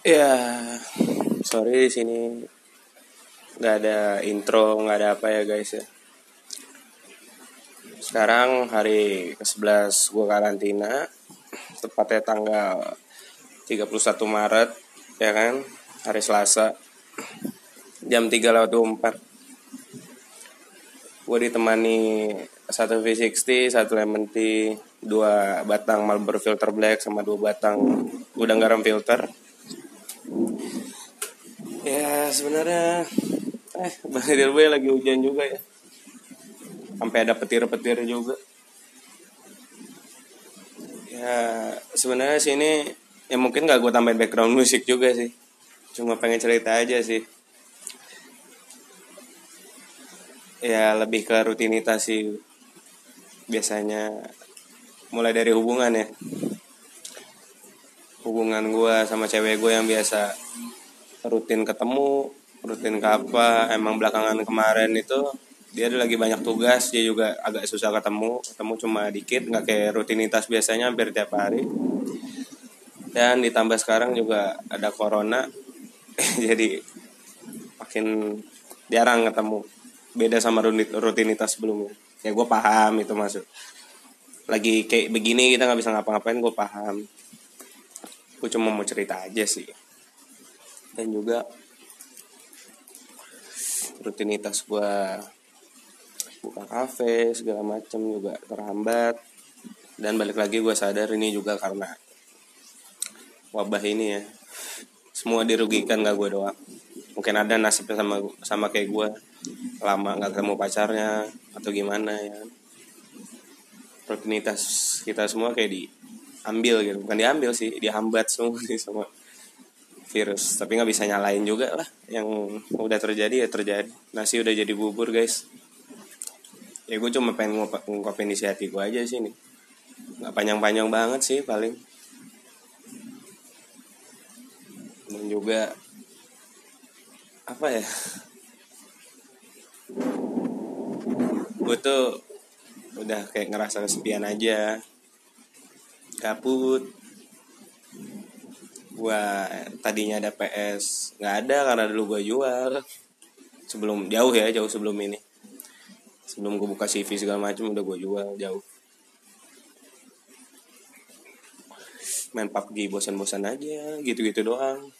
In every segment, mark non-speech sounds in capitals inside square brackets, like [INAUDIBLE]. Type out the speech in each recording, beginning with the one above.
Ya, sorry di sini nggak ada intro, nggak ada apa ya guys ya. Sekarang hari ke-11 gue karantina, tepatnya tanggal 31 Maret, ya kan, hari Selasa, jam 3 lewat 24. Gue ditemani satu V60, satu lemon tea, dua batang Marlboro filter black sama dua batang udang garam filter ya sebenarnya eh Bang gue lagi hujan juga ya. Sampai ada petir-petir juga. Ya sebenarnya sini ya mungkin gak gue tambahin background musik juga sih. Cuma pengen cerita aja sih. Ya lebih ke rutinitas sih. Biasanya mulai dari hubungan ya. Hubungan gue sama cewek gue yang biasa rutin ketemu rutin ke apa emang belakangan kemarin itu dia ada lagi banyak tugas dia juga agak susah ketemu ketemu cuma dikit nggak kayak rutinitas biasanya hampir tiap hari. Dan ditambah sekarang juga ada corona [LAUGHS] jadi makin jarang ketemu. Beda sama rutinitas sebelumnya. Ya gue paham itu maksud. Lagi kayak begini kita nggak bisa ngapa-ngapain gue paham. Gue cuma mau cerita aja sih dan juga rutinitas gue buka kafe segala macam juga terhambat. Dan balik lagi gue sadar ini juga karena wabah ini ya. Semua dirugikan gak gue doang. Mungkin ada nasibnya sama sama kayak gue lama nggak ketemu pacarnya atau gimana ya. Rutinitas kita semua kayak di ambil gitu. Bukan diambil sih dihambat semua sih sama virus. Tapi nggak bisa nyalain juga lah. Yang udah terjadi ya terjadi. Nasi udah jadi bubur guys. Ya gue cuma pengen ngungkapin isi hati gue aja sih nih. Nggak panjang-panjang banget sih paling. Dan juga apa ya? Gue tuh udah kayak ngerasa kesepian aja. Kabut gua tadinya ada PS nggak ada karena dulu gua jual. Sebelum jauh ya jauh sebelum ini. Sebelum gue buka CV segala macam udah gue jual jauh. Main PUBG bosan-bosan aja gitu-gitu doang.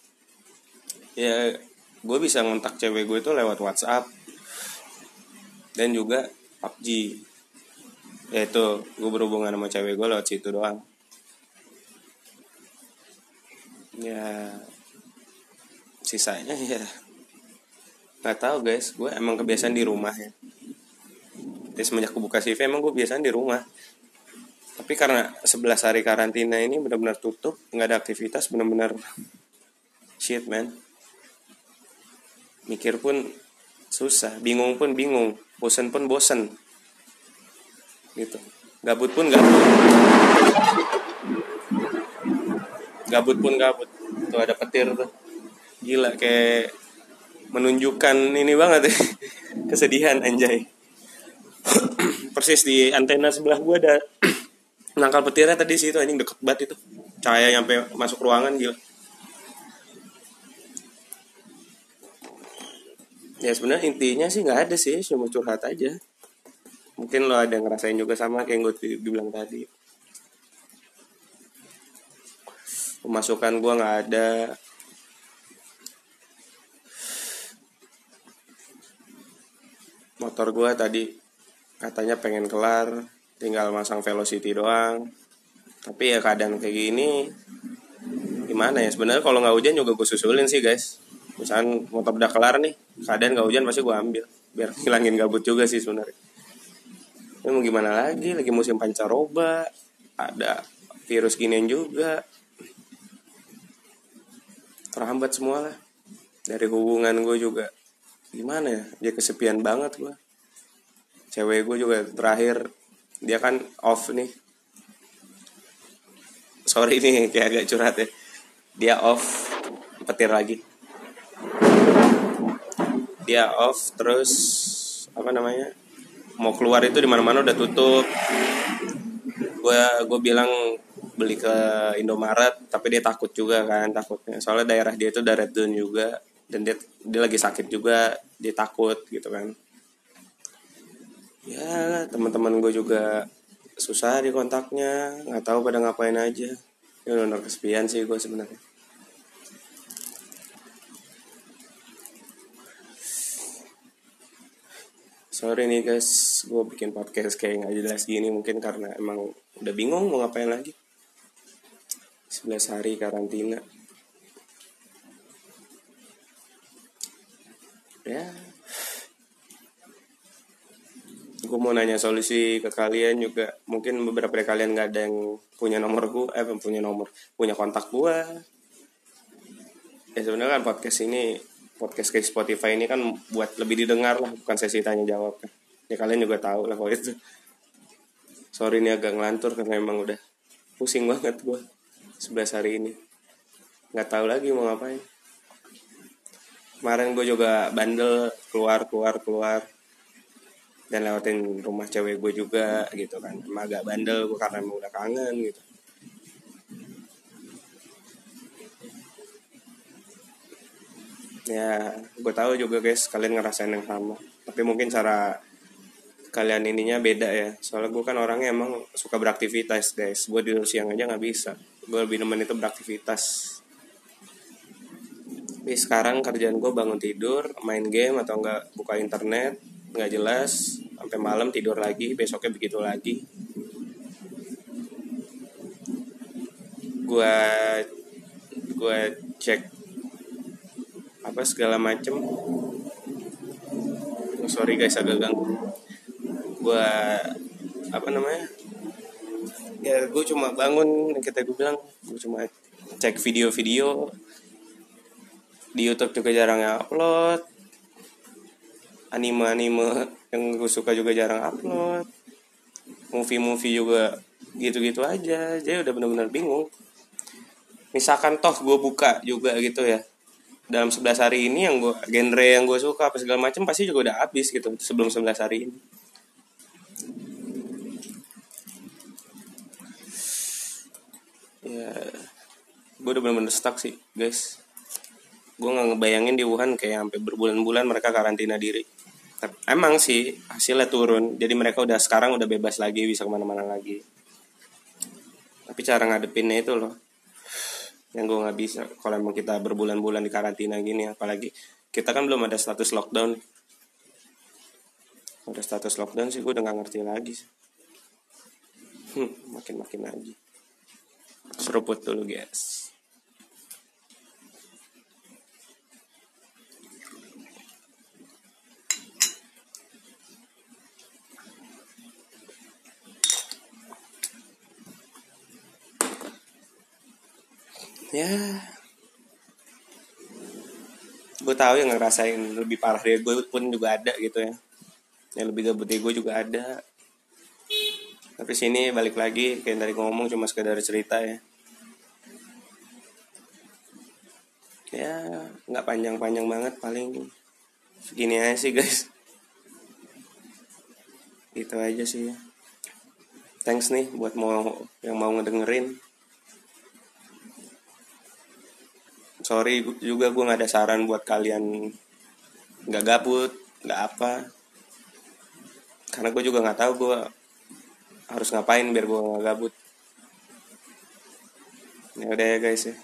Ya gue bisa ngontak cewek gue itu lewat WhatsApp. Dan juga PUBG yaitu gue berhubungan sama cewek gue lewat situ doang ya sisanya ya. Nggak tahu guys. Gue emang kebiasaan di rumah ya. Jadi semenjak buka CV emang gue biasaan di rumah. Tapi karena 11 hari karantina ini benar-benar tutup nggak ada aktivitas benar-benar shit man. Mikir pun susah bingung pun bingung bosen pun bosen. Gitu. Gabut pun gabut gabut pun gabut. Tuh ada petir tuh. Gila kayak menunjukkan ini banget ya. [LAUGHS] Kesedihan anjay. [CLEARS THROAT] Persis di antena sebelah gua ada [CLEARS THROAT] nangkal petirnya tadi situ anjing deket banget itu. Cahaya nyampe masuk ruangan gila. Ya sebenarnya intinya sih nggak ada sih cuma curhat aja. Mungkin lo ada ngerasain juga sama kayak yang gue bilang tadi pemasukan gue nggak ada. Motor gue tadi katanya pengen kelar tinggal masang velocity doang. Tapi ya keadaan kayak gini gimana ya? Sebenarnya kalau nggak hujan juga gue susulin sih guys. Misalnya motor udah kelar nih keadaan nggak hujan pasti gue ambil. Biar [LAUGHS] hilangin gabut juga sih sebenarnya. Ini mau gimana lagi? Lagi musim pancaroba ada virus ginian juga terhambat semua lah dari hubungan gue juga gimana ya dia kesepian banget gue cewek gue juga terakhir dia kan off nih. Sorry nih [LAUGHS] kayak agak curhat ya. Dia off petir lagi. Dia off terus apa namanya mau keluar itu di mana mana udah tutup. Gue gue bilang beli ke Indomaret tapi dia takut juga kan takutnya. Soalnya daerah dia itu daerah zone juga dan dia dia lagi sakit juga dia takut gitu kan. Ya teman-teman gue juga susah di kontaknya nggak tahu pada ngapain aja. Ya benar kesepian sih gue sebenarnya. Sorry nih guys. Gue bikin podcast kayak nggak jelas gini mungkin karena emang udah bingung mau ngapain lagi 11 hari karantina. Ya. Gue mau nanya solusi ke kalian juga. Mungkin beberapa dari kalian nggak ada yang punya nomor gue eh punya nomor punya kontak gue ya sebenarnya kan podcast ini podcast kayak Spotify ini kan buat lebih didengar lah bukan sesi tanya jawab kan. Ya kalian juga tahu lah kalau itu. Sorry ini agak ngelantur karena emang udah pusing banget gue 11 hari ini. Nggak tahu lagi mau ngapain. Kemarin gue juga bandel keluar keluar keluar. Dan lewatin rumah cewek gue juga gitu kan. Emang agak bandel gue karena emang udah kangen gitu. Ya gue tahu juga guys kalian ngerasain yang sama. Tapi mungkin cara kalian ininya beda ya. Soalnya gue kan orangnya emang suka beraktivitas guys. Gue tidur siang aja nggak bisa gue lebih nemen itu beraktivitas. Tapi sekarang kerjaan gue bangun tidur main game atau enggak buka internet nggak jelas sampai malam tidur lagi besoknya begitu lagi. Gue gue cek apa segala macem. Sorry guys agak ganggu. Gue apa namanya ya gue cuma bangun kita gue bilang gue cuma cek video-video. Di YouTube juga jarang upload. Anime-anime yang gue suka juga jarang upload. Movie-movie juga gitu-gitu aja. Jadi udah bener-bener bingung. Misalkan toh gue buka juga gitu ya. Dalam 11 hari ini yang gue genre yang gue suka apa segala macam pasti juga udah habis gitu sebelum 11 hari ini ya gue udah bener-bener stuck sih guys. Gue nggak ngebayangin di Wuhan kayak sampai berbulan-bulan mereka karantina diri. Emang sih hasilnya turun. Jadi mereka udah sekarang udah bebas lagi bisa ke mana-mana lagi. Tapi cara ngadepinnya itu loh yang gue nggak bisa. Kalau emang kita berbulan-bulan di karantina gini apalagi kita kan belum ada status lockdown. Udah status lockdown sih gue udah nggak ngerti lagi hmm, makin makin lagi seruput dulu guys. Ya. Gue tahu yang ngerasain lebih parah dari gue pun juga ada gitu ya. Yang lebih gabut dari gue juga ada tapi sini balik lagi kayak dari ngomong cuma sekedar cerita ya. Ya nggak panjang-panjang banget paling. Segini aja sih guys. Itu aja sih. Ya thanks nih buat mau yang mau ngedengerin. Sorry juga gue nggak ada saran buat kalian nggak gabut nggak apa. Karena gue juga nggak tahu gue harus ngapain biar gue nggak gabut? Ya udah ya guys ya.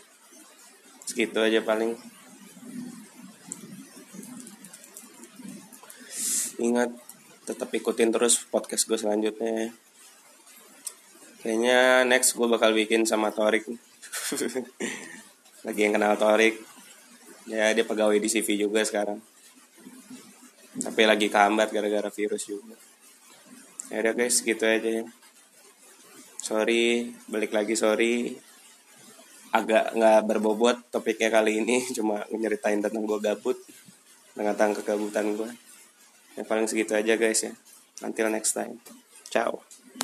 Segitu aja paling. Ingat tetap ikutin terus podcast gue selanjutnya kayaknya next gue bakal bikin sama Torik. [LAUGHS] Lagi yang kenal Torik. Ya dia pegawai di CV juga sekarang. Tapi lagi kambat gara-gara virus juga ya udah guys gitu aja. Sorry balik lagi sorry. Agak nggak berbobot topiknya kali ini [LAUGHS] cuma nyeritain tentang gue gabut tentang kegabutan gue yang paling segitu aja guys ya. Until next time. Ciao